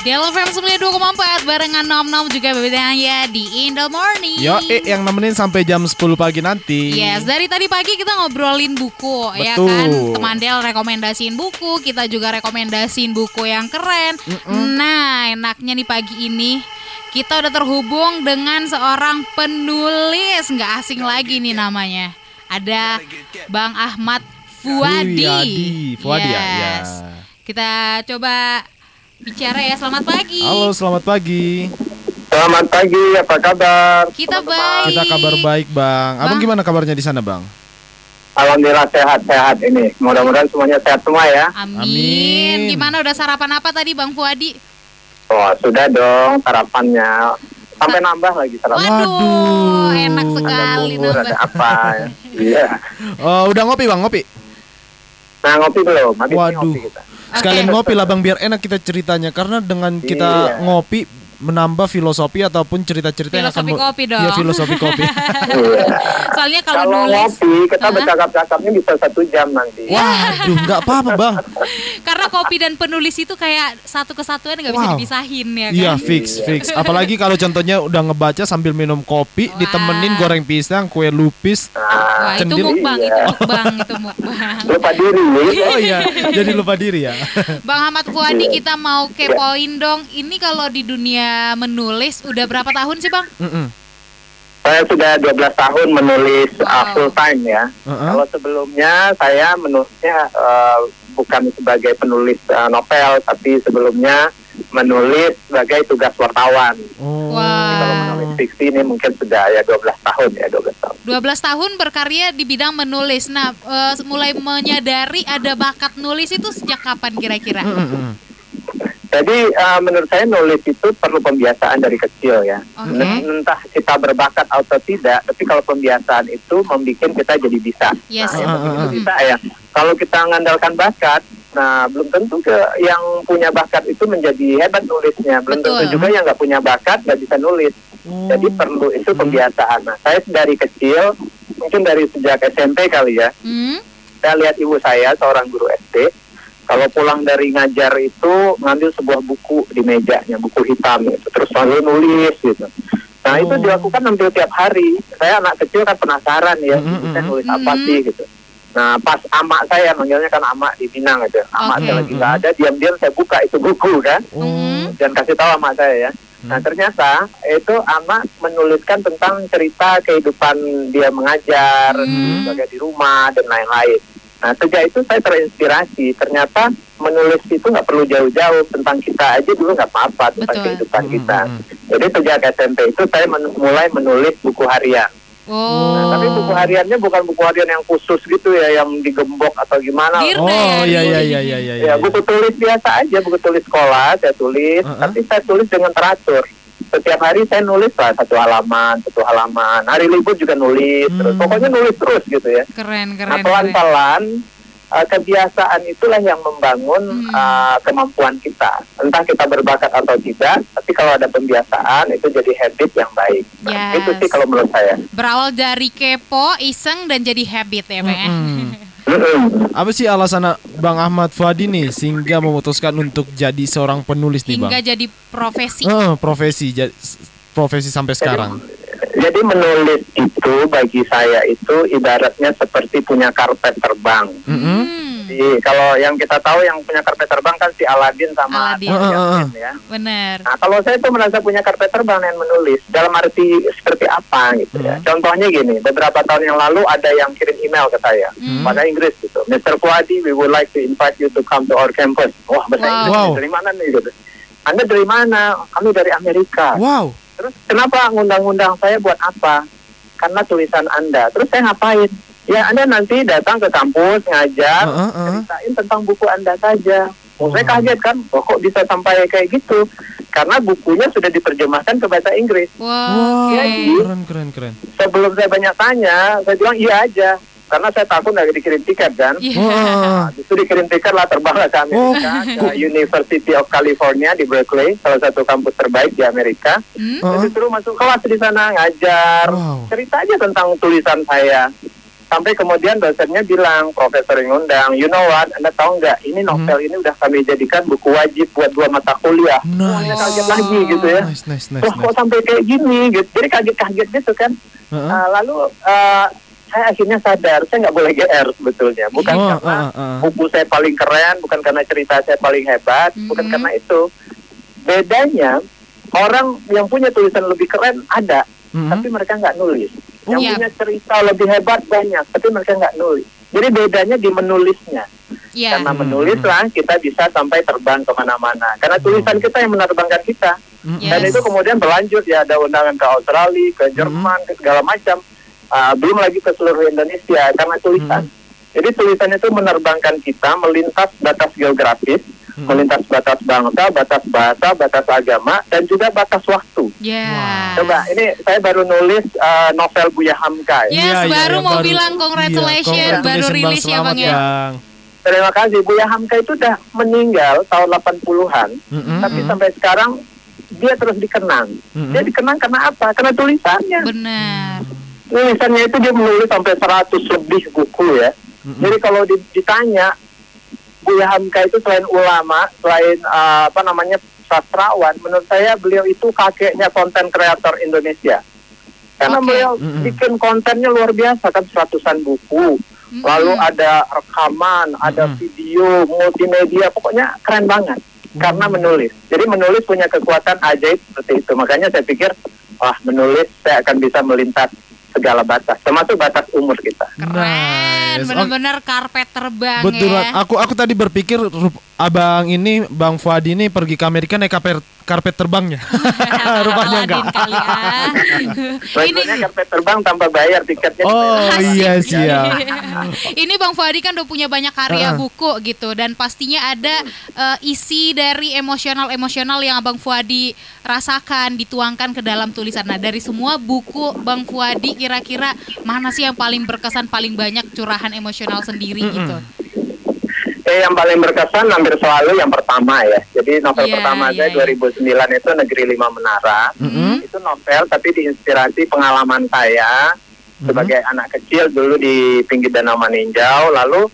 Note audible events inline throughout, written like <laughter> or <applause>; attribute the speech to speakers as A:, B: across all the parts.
A: Del FM 92,4 barengan Nom Nom juga ya di Indo Morning.
B: Yo, eh, yang nemenin sampai jam 10 pagi nanti.
A: Yes, dari tadi pagi kita ngobrolin buku, ya
B: Betul.
A: kan? Teman Del rekomendasiin buku, kita juga rekomendasiin buku yang keren. Nah, enaknya nih pagi ini kita udah terhubung dengan seorang penulis, nggak asing lagi nih namanya. Ada Bang Ahmad Fuadi.
B: Fuadi. Fuadi ya, ya.
A: Kita coba bicara ya. Selamat pagi.
B: Halo, selamat pagi.
C: Selamat pagi, apa kabar?
A: Kita baik.
B: Kita kabar baik, Bang. Abang
A: Bang.
B: gimana kabarnya di sana, Bang?
C: Alhamdulillah sehat-sehat ini. Mudah-mudahan semuanya sehat semua ya.
A: Amin.
B: Amin.
A: Gimana udah sarapan apa tadi Bang Fuadi?
C: Oh, sudah dong sarapannya. Sampai nambah lagi sarapan.
A: Waduh,
B: Waduh.
A: enak
C: Ada
A: sekali
C: bubur,
A: nambah.
C: ada apa. ya. <laughs> Iya.
B: Oh, udah ngopi, Bang, ngopi.
C: Nah, ngopi belum? Habis
B: Waduh.
C: ngopi kita.
B: Sekalian ngopi lah, Bang, biar enak kita ceritanya karena dengan kita
C: Iya.
B: ngopi menambah filosofi ataupun cerita-cerita yang akan
A: kopi dong.
B: Iya, filosofi kopi.
C: Iya. <laughs>
A: Soalnya kalau
C: Kalau
A: nulis,
C: ngopi, kita
A: Hah?
C: bercakap-cakapnya bisa satu jam nanti.
B: Waduh, nggak apa-apa, Bang. <laughs>
A: karena kopi dan penulis itu kayak satu kesatuan nggak bisa dipisahin ya kan?
B: Iya, fix, fix. <laughs> Apalagi kalau contohnya udah ngebaca sambil minum kopi, ditemenin goreng pisang, kue lupis.
C: Nah,
A: Wah, itu
B: Cendil.
A: mukbang, itu
C: Iya.
A: mukbang, itu mukbang.
C: lupa diri.
B: Oh iya, jadi lupa diri ya.
A: Bang Ahmad Fuadi kita mau kepoin dong. Ini kalau di dunia menulis udah berapa tahun sih Bang?
B: Mm-mm.
C: Saya sudah 12 tahun menulis uh,
A: Wow.
C: full time ya.
B: Uh-uh.
C: Kalau sebelumnya saya menulisnya uh, bukan sebagai penulis uh, novel, tapi sebelumnya menulis sebagai tugas wartawan.
B: Oh.
A: Wah.
C: Kalau menulis fiksi ini mungkin sudah ya 12 tahun ya 12 tahun.
A: 12 tahun berkarya di bidang menulis. Nah, eh, mulai menyadari ada bakat nulis itu sejak kapan kira-kira?
C: Jadi uh, menurut saya nulis itu perlu pembiasaan dari kecil ya.
A: Oke.
C: N- Entah kita berbakat atau tidak, tapi kalau pembiasaan itu membuat kita jadi bisa.
A: Yes.
C: Nah,
B: Ah, ah, ah.
C: bisa ya. Kalau kita mengandalkan bakat, nah belum tentu ke yang punya bakat itu menjadi hebat nulisnya. Belum
A: Betul.
C: tentu juga yang nggak punya bakat nggak bisa nulis.
B: Oh.
C: Jadi perlu itu pembiasaan. Nah, saya dari kecil, mungkin dari sejak SMP kali ya,
A: Hmm?
C: saya lihat ibu saya seorang guru SD kalau pulang dari ngajar itu ngambil sebuah buku di mejanya buku hitam gitu terus selalu nulis gitu nah itu
B: Oh.
C: dilakukan hampir tiap hari saya anak kecil kan penasaran ya
B: Mm, mm,
C: saya
B: mm.
C: nulis apa
A: Mm.
C: sih gitu nah pas amak saya manggilnya kan amak di Minang gitu amak
A: Oke.
C: saya lagi nggak ada diam-diam saya buka itu buku kan
B: Oh.
C: dan kasih tahu amak saya ya Nah
B: Hmm.
C: ternyata itu amak menuliskan tentang cerita kehidupan dia mengajar,
A: Hmm.
C: sebagai di rumah dan lain-lain. Nah sejak itu saya terinspirasi. Ternyata menulis itu nggak perlu jauh-jauh tentang kita aja dulu nggak apa-apa tentang
A: Betul.
C: kehidupan
B: Hmm,
C: kita.
B: hmm,
C: Jadi sejak SMP itu saya men- mulai menulis buku harian.
A: Oh.
C: Nah, tapi buku hariannya bukan buku harian yang khusus gitu ya, yang digembok atau gimana.
B: Oh, iya iya iya iya iya.
C: Ya, buku tulis biasa aja, buku tulis sekolah saya tulis,
B: Uh-uh.
C: tapi saya tulis dengan teratur. Setiap hari saya nulis lah satu halaman, satu halaman. Hari libur juga nulis, terus
B: Hmm.
C: pokoknya nulis terus gitu ya.
A: Keren,
C: Nah,
A: keren, keren.
C: pelan-pelan uh, kebiasaan itulah yang membangun
A: Hmm.
C: uh, kemampuan kita. Entah kita berbakat atau tidak, tapi kalau ada pembiasaan itu jadi habit yang baik. Nah,
A: Yes.
C: Itu sih kalau menurut saya.
A: Berawal dari kepo, iseng, dan jadi habit ya Bang ya?
B: Mm-mm. <laughs> Apa sih alasan Bang Ahmad Fuadi nih sehingga memutuskan untuk jadi seorang penulis nih Bang?
A: Hingga jadi profesi.
B: Eh, profesi profesi sampai sekarang.
C: Jadi menulis itu bagi saya itu ibaratnya seperti punya karpet terbang.
B: Mm-mm.
A: Hmm,
C: Jadi kalau yang kita tahu yang punya karpet terbang kan si Aladin sama
A: Aladin.
C: si
B: ah, ah.
C: Yasin ya.
A: bener.
C: Nah kalau saya tuh merasa punya karpet terbang yang menulis dalam arti seperti apa gitu ya.
B: Hmm.
C: Contohnya gini, beberapa tahun yang lalu ada yang kirim email ke saya
A: Hmm.
C: pada Inggris gitu. Mr. Fuadi, we would like to invite you to come to our campus. Wah bahasa
A: Wow.
C: Inggris
B: Wow.
C: dari mana nih gitu. Anda dari mana? Kami dari Amerika.
B: Wow.
C: Terus kenapa ngundang-undang saya buat apa? Karena tulisan Anda. Terus saya ngapain? Ya Anda nanti datang ke kampus ngajar,
B: Heeh, heeh.
C: ceritain tentang buku Anda saja. Oh, saya
B: Oh.
C: kaget kan, oh, kok bisa sampai kayak gitu? Karena bukunya sudah diterjemahkan ke bahasa Inggris.
A: Wah,
C: Iya,
A: oke.
C: iya.
B: Keren keren keren.
C: Sebelum saya banyak tanya, saya bilang iya aja. Karena saya takut nggak dikirim tiket kan.
A: Iya.
B: Wah.
C: Nah, justru dikirim tiket lah terbang ke Amerika, ke University of California di Berkeley, salah satu kampus terbaik di Amerika.
A: Hmm?
C: Saya
B: Heeh.
C: disuruh masuk kelas di sana ngajar,
B: Wow.
C: cerita aja tentang tulisan saya. Sampai kemudian dosennya bilang profesor yang ngundang you know what anda tahu nggak ini novel ini udah kami jadikan buku wajib buat dua mata kuliah Wah,
B: Nice.
C: kaget lagi gitu ya
B: Nice, nice, nice,
C: Wah, kok
B: nice.
C: sampai kayak gini gitu jadi kaget-kaget gitu kan
B: Heeh.
C: Nah, lalu eh, saya akhirnya sadar saya nggak boleh GR sebetulnya bukan
B: Oh,
C: karena
B: ah, ah.
C: buku saya paling keren bukan karena cerita saya paling hebat bukan
A: Mhm.
C: karena itu bedanya orang yang punya tulisan lebih keren ada
B: Mhm.
C: tapi mereka nggak nulis. Yang
A: Iya.
C: punya cerita lebih hebat banyak, tapi mereka nggak nulis. Jadi bedanya di menulisnya.
A: Iya.
C: Karena
B: Hmm.
C: menulislah kita bisa sampai terbang ke mana-mana. Karena tulisan kita yang menerbangkan kita.
A: Yes.
C: Dan itu kemudian berlanjut ya ada undangan ke Australia, ke Jerman, ke segala macam. Ah, belum lagi ke seluruh Indonesia karena tulisan. Jadi tulisan itu menerbangkan kita melintas batas geografis,
B: Hmm.
C: melintas batas bangsa, batas bahasa, batas agama, dan juga batas waktu.
A: Ya.
C: Coba, ini saya baru nulis uh, novel Buya Hamka. ya.
A: Yes,
B: Iya, iya,
A: baru
B: yang
A: mau bilang congratulations,
B: Iya,
A: baru rilis ya
B: Bang.
A: Ya.
B: Bang.
C: Terima kasih. Buya Hamka itu udah meninggal tahun 80-an,
B: Mhm,
C: tapi
B: mhm.
C: sampai sekarang dia terus dikenang.
B: Mhm.
C: Dia dikenang karena apa? Karena tulisannya.
A: Benar.
C: Tulisannya itu dia menulis sampai 100 lebih buku ya.
B: Mhm.
C: Jadi kalau di- ditanya Buya Hamka itu selain ulama, selain uh, apa namanya sastrawan, menurut saya beliau itu kakeknya konten kreator Indonesia. Karena
A: Oke.
C: beliau
B: Mm-mm.
C: bikin kontennya luar biasa kan seratusan buku,
A: Mm-mm.
C: lalu ada rekaman, ada
B: Mm-mm.
C: video, multimedia, pokoknya keren banget. Karena menulis. Jadi menulis punya kekuatan ajaib seperti itu. Makanya saya pikir, wah menulis saya akan bisa melintas segala batas, termasuk batas umur kita.
A: Keren,
B: Nice.
A: bener-bener karpet terbang
B: Betul.
A: ya.
B: Aku aku tadi berpikir abang ini Bang Fuadi ini pergi ke Amerika naik karpet karpet terbangnya. <laughs> Rupanya enggak.
A: Ah. <laughs> Ini
C: karpet terbang tanpa bayar tiketnya.
B: Oh iya
A: sih.
B: siap. <laughs>
A: Ini Bang Fuadi kan udah punya banyak karya
B: Heeh.
A: buku gitu dan pastinya ada eh, isi dari emosional-emosional yang Bang Fuadi rasakan dituangkan ke dalam tulisan. Nah, dari semua buku Bang Fuadi kira-kira mana sih yang paling berkesan paling banyak curahan emosional sendiri
B: Mm-mm.
A: gitu.
C: Eh, yang paling berkesan hampir selalu yang pertama ya. Jadi novel
A: Iya,
C: pertama
A: iya,
C: saya
A: iya.
C: 2009 itu Negeri Lima Menara.
B: Mhm.
C: Itu novel tapi diinspirasi pengalaman saya
B: Mhm.
C: sebagai anak kecil dulu di pinggir Danau Maninjau lalu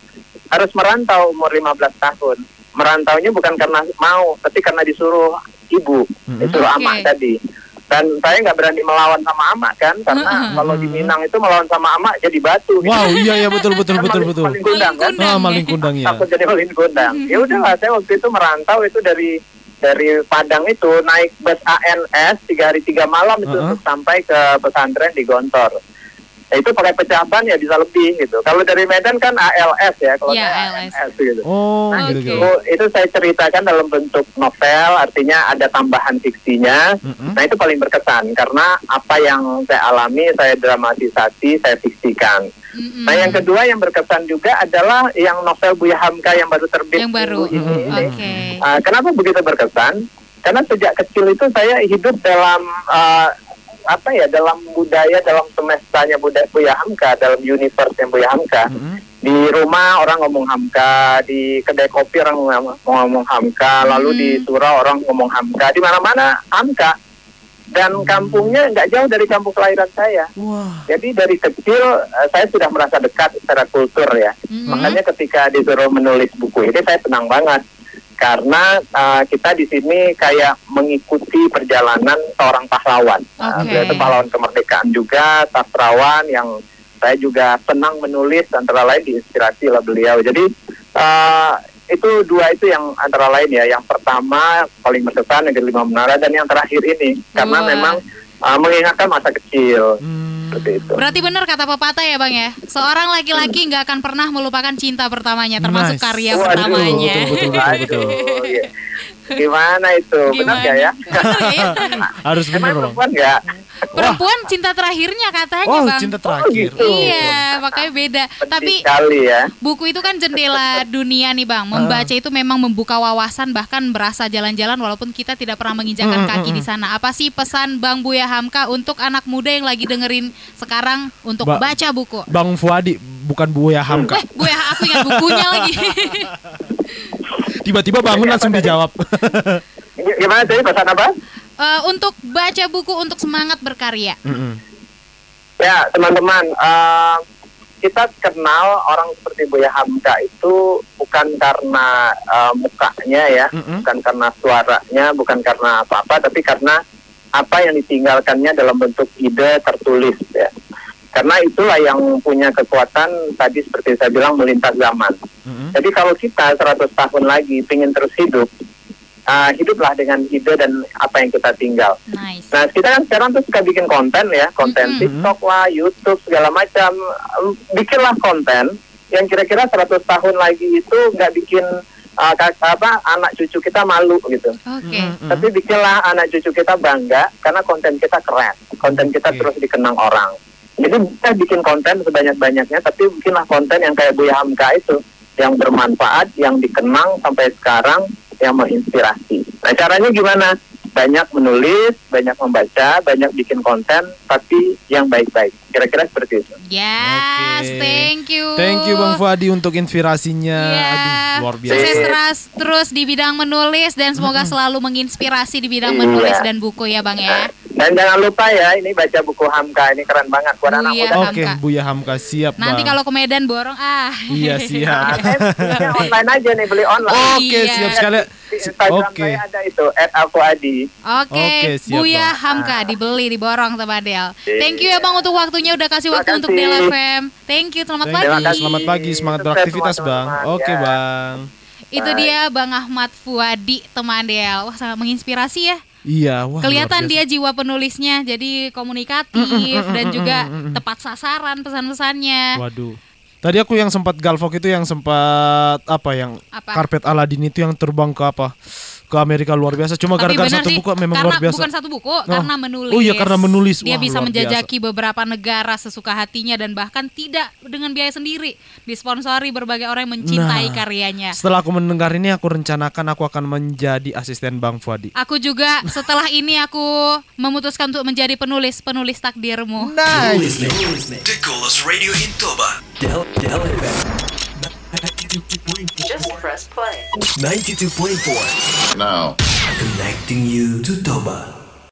C: harus merantau umur 15 tahun. Merantaunya bukan karena mau, tapi karena disuruh ibu,
B: Mhm.
C: disuruh amak tadi. Dan saya nggak berani melawan sama amak kan, karena
A: Mhm.
C: kalau di Minang itu melawan sama amak jadi batu. gitu.
B: Wow, iya iya betul <laughs> betul
C: Kan
B: betul
C: maling-
B: betul.
C: maling kundang kan?
A: Maling
B: Ah, maling kundang ya.
C: takut jadi maling kundang. Ya udahlah, saya waktu itu merantau itu dari dari Padang itu naik bus ANS tiga hari tiga malam itu
B: Uh-uh.
C: untuk sampai ke pesantren di Gontor. Nah, itu pakai pecah ban ya bisa lebih gitu. Kalau dari Medan kan ALS ya, kalau saya
A: ALS.
C: Gitu.
B: Oh,
C: Nah,
B: gitu
A: Oke.
B: gitu.
C: itu, itu saya ceritakan dalam bentuk novel, artinya ada tambahan fiksinya.
B: Mhm.
C: Nah itu paling berkesan karena apa yang saya alami, saya dramatisasi, saya fiksikan.
A: Mm-mm.
C: Nah yang kedua yang berkesan juga adalah yang novel Buya Hamka yang baru terbit
A: yang baru.
C: ini.
B: Mhm.
A: Oke.
C: Ah, kenapa begitu berkesan? Karena sejak kecil itu saya hidup dalam ah, apa ya dalam budaya dalam semestanya budaya Buya Hamka dalam universe yang Buya Hamka.
B: Mhm.
C: Di rumah orang ngomong Hamka, di kedai kopi orang ngomong, ngomong Hamka, lalu
A: Hmm.
C: di surau orang ngomong Hamka, di mana-mana Hamka. Dan kampungnya nggak jauh dari kampung kelahiran saya.
B: Wah.
C: Jadi dari kecil eh, saya sudah merasa dekat secara kultur ya.
A: Mhm.
C: Makanya ketika disuruh menulis buku ini saya senang banget karena uh, kita di sini kayak mengikuti perjalanan seorang pahlawan. Uh,
A: Oke.
C: beliau itu pahlawan kemerdekaan juga, sastrawan yang saya juga senang menulis antara lain diinspirasi oleh beliau. Jadi uh, itu dua itu yang antara lain ya. Yang pertama paling berkesan Negeri Lima Menara dan yang terakhir ini karena
A: Wah.
C: memang uh, mengingatkan masa kecil
B: Hmm.
C: Seperti itu.
A: Berarti benar kata pepatah ya Bang ya. Seorang laki-laki nggak akan pernah melupakan cinta pertamanya, termasuk
B: Nice.
A: karya
C: Waduh,
A: pertamanya.
B: betul, betul, betul, betul.
C: Iya. Gimana itu? Benar
A: Gimana?
C: gak ya? <laughs> <laughs>
A: Benar ya?
B: Harus
C: Emang
B: bang.
C: perempuan nggak?
A: Perempuan cinta terakhirnya katanya
B: Wow,
A: Bang.
B: cinta terakhir.
C: gitu.
A: Iya, makanya beda.
C: Penting
A: Tapi
C: sekali ya.
A: buku itu kan jendela <laughs> dunia nih Bang. Membaca itu memang membuka wawasan bahkan berasa jalan-jalan walaupun kita tidak pernah menginjakan kaki di sana. Apa sih pesan Bang Buya Hamka untuk anak muda yang lagi dengerin sekarang untuk
B: Ba-
A: baca buku?
B: Bang Fuadi bukan Buya Hamka.
A: Eh, Buya aku ingat bukunya lagi.
B: Tiba-tiba bangun langsung dijawab.
C: G- Gimana tadi pesan apa?
A: Eh, untuk baca buku untuk semangat berkarya.
B: Mm-mm.
C: Ya teman-teman, eh, kita kenal orang seperti Buya Hamka itu bukan karena uh, mukanya ya,
B: Mm-mm.
C: bukan karena suaranya, bukan karena apa-apa, tapi karena apa yang ditinggalkannya dalam bentuk ide tertulis ya. Karena itulah yang punya kekuatan tadi seperti saya bilang melintas zaman.
B: Mm-mm.
C: Jadi kalau kita 100 tahun lagi ingin terus hidup, uh, hiduplah dengan ide dan apa yang kita tinggal.
A: Nice.
C: Nah, kita kan sekarang tuh suka bikin konten ya, konten
A: Mm-mm.
C: TikTok lah, YouTube segala macam. Bikinlah konten yang kira-kira 100 tahun lagi itu nggak bikin uh, kak- apa anak cucu kita malu gitu.
A: Oke.
B: Mm-mm.
C: Tapi bikinlah anak cucu kita bangga karena konten kita keren, konten kita
B: Oke.
C: terus dikenang orang. Jadi kita bikin konten sebanyak-banyaknya, tapi bikinlah konten yang kayak Buya Hamka itu, yang bermanfaat, yang dikenang sampai sekarang, yang menginspirasi. Nah caranya gimana? Banyak menulis, banyak membaca, banyak bikin konten, tapi yang baik-baik. Kira-kira seperti itu.
A: Yes,
B: Oke.
A: thank you.
B: Thank you Bang Fuadi untuk inspirasinya.
A: Iya.
B: Aduh, luar biasa.
A: Sukses terus terus di bidang menulis dan semoga selalu menginspirasi di bidang menulis
C: Iya.
A: dan buku ya Bang ya.
C: Dan jangan lupa ya, ini baca buku Hamka, ini keren banget buat anak
A: Buya
C: muda.
B: Oke,
A: Hamka.
B: Buya Hamka siap,
A: Nanti
B: Bang.
A: kalau ke Medan borong ah.
B: Iya, <laughs> siap.
C: Eh, online aja nih, beli online.
B: Oke,
A: Iya.
B: siap sekali.
C: Di Instagram
B: Oke.
C: saya ada itu, @alfuadi.
A: Oke,
B: Oke, siap,
A: Buya
B: Bang.
A: Hamka dibeli diborong Teman Del. Thank you ya Bang untuk waktunya udah kasih waktu untuk. Del FM. Thank you, selamat
B: Thank
A: pagi.
B: you. Selamat pagi, semangat
C: Sukses
B: beraktivitas, Bang. Oke,
C: Ya.
B: Bang.
A: Itu
C: Bye.
A: dia Bang Ahmad Fuadi teman Del. Wah, sangat menginspirasi ya.
B: Iya, wah.
A: Kelihatan dia jiwa penulisnya jadi komunikatif dan juga tepat sasaran pesan-pesannya.
B: Waduh. Tadi aku yang sempat galvok itu yang sempat apa yang
A: Apa?
B: karpet Aladin itu yang terbang ke apa? Ke Amerika luar biasa. Cuma gara-gara satu
A: sih,
B: buku memang
A: karena
B: luar biasa.
A: bukan satu buku, karena menulis.
B: Oh iya, karena menulis.
A: Dia
B: Wah,
A: bisa menjajaki beberapa negara sesuka hatinya dan bahkan tidak dengan biaya sendiri. Disponsori berbagai orang yang mencintai
B: Nah.
A: karyanya.
B: Setelah aku mendengar ini aku rencanakan aku akan menjadi asisten Bang Fuadi.
A: Aku juga setelah ini aku memutuskan untuk menjadi penulis penulis takdirmu.
B: Nice.
D: listening to Coolest Radio in Toba. Del Del FM. 92.4.
E: Just press play.
D: 92.4.
F: Now.
D: Connecting you to Toba.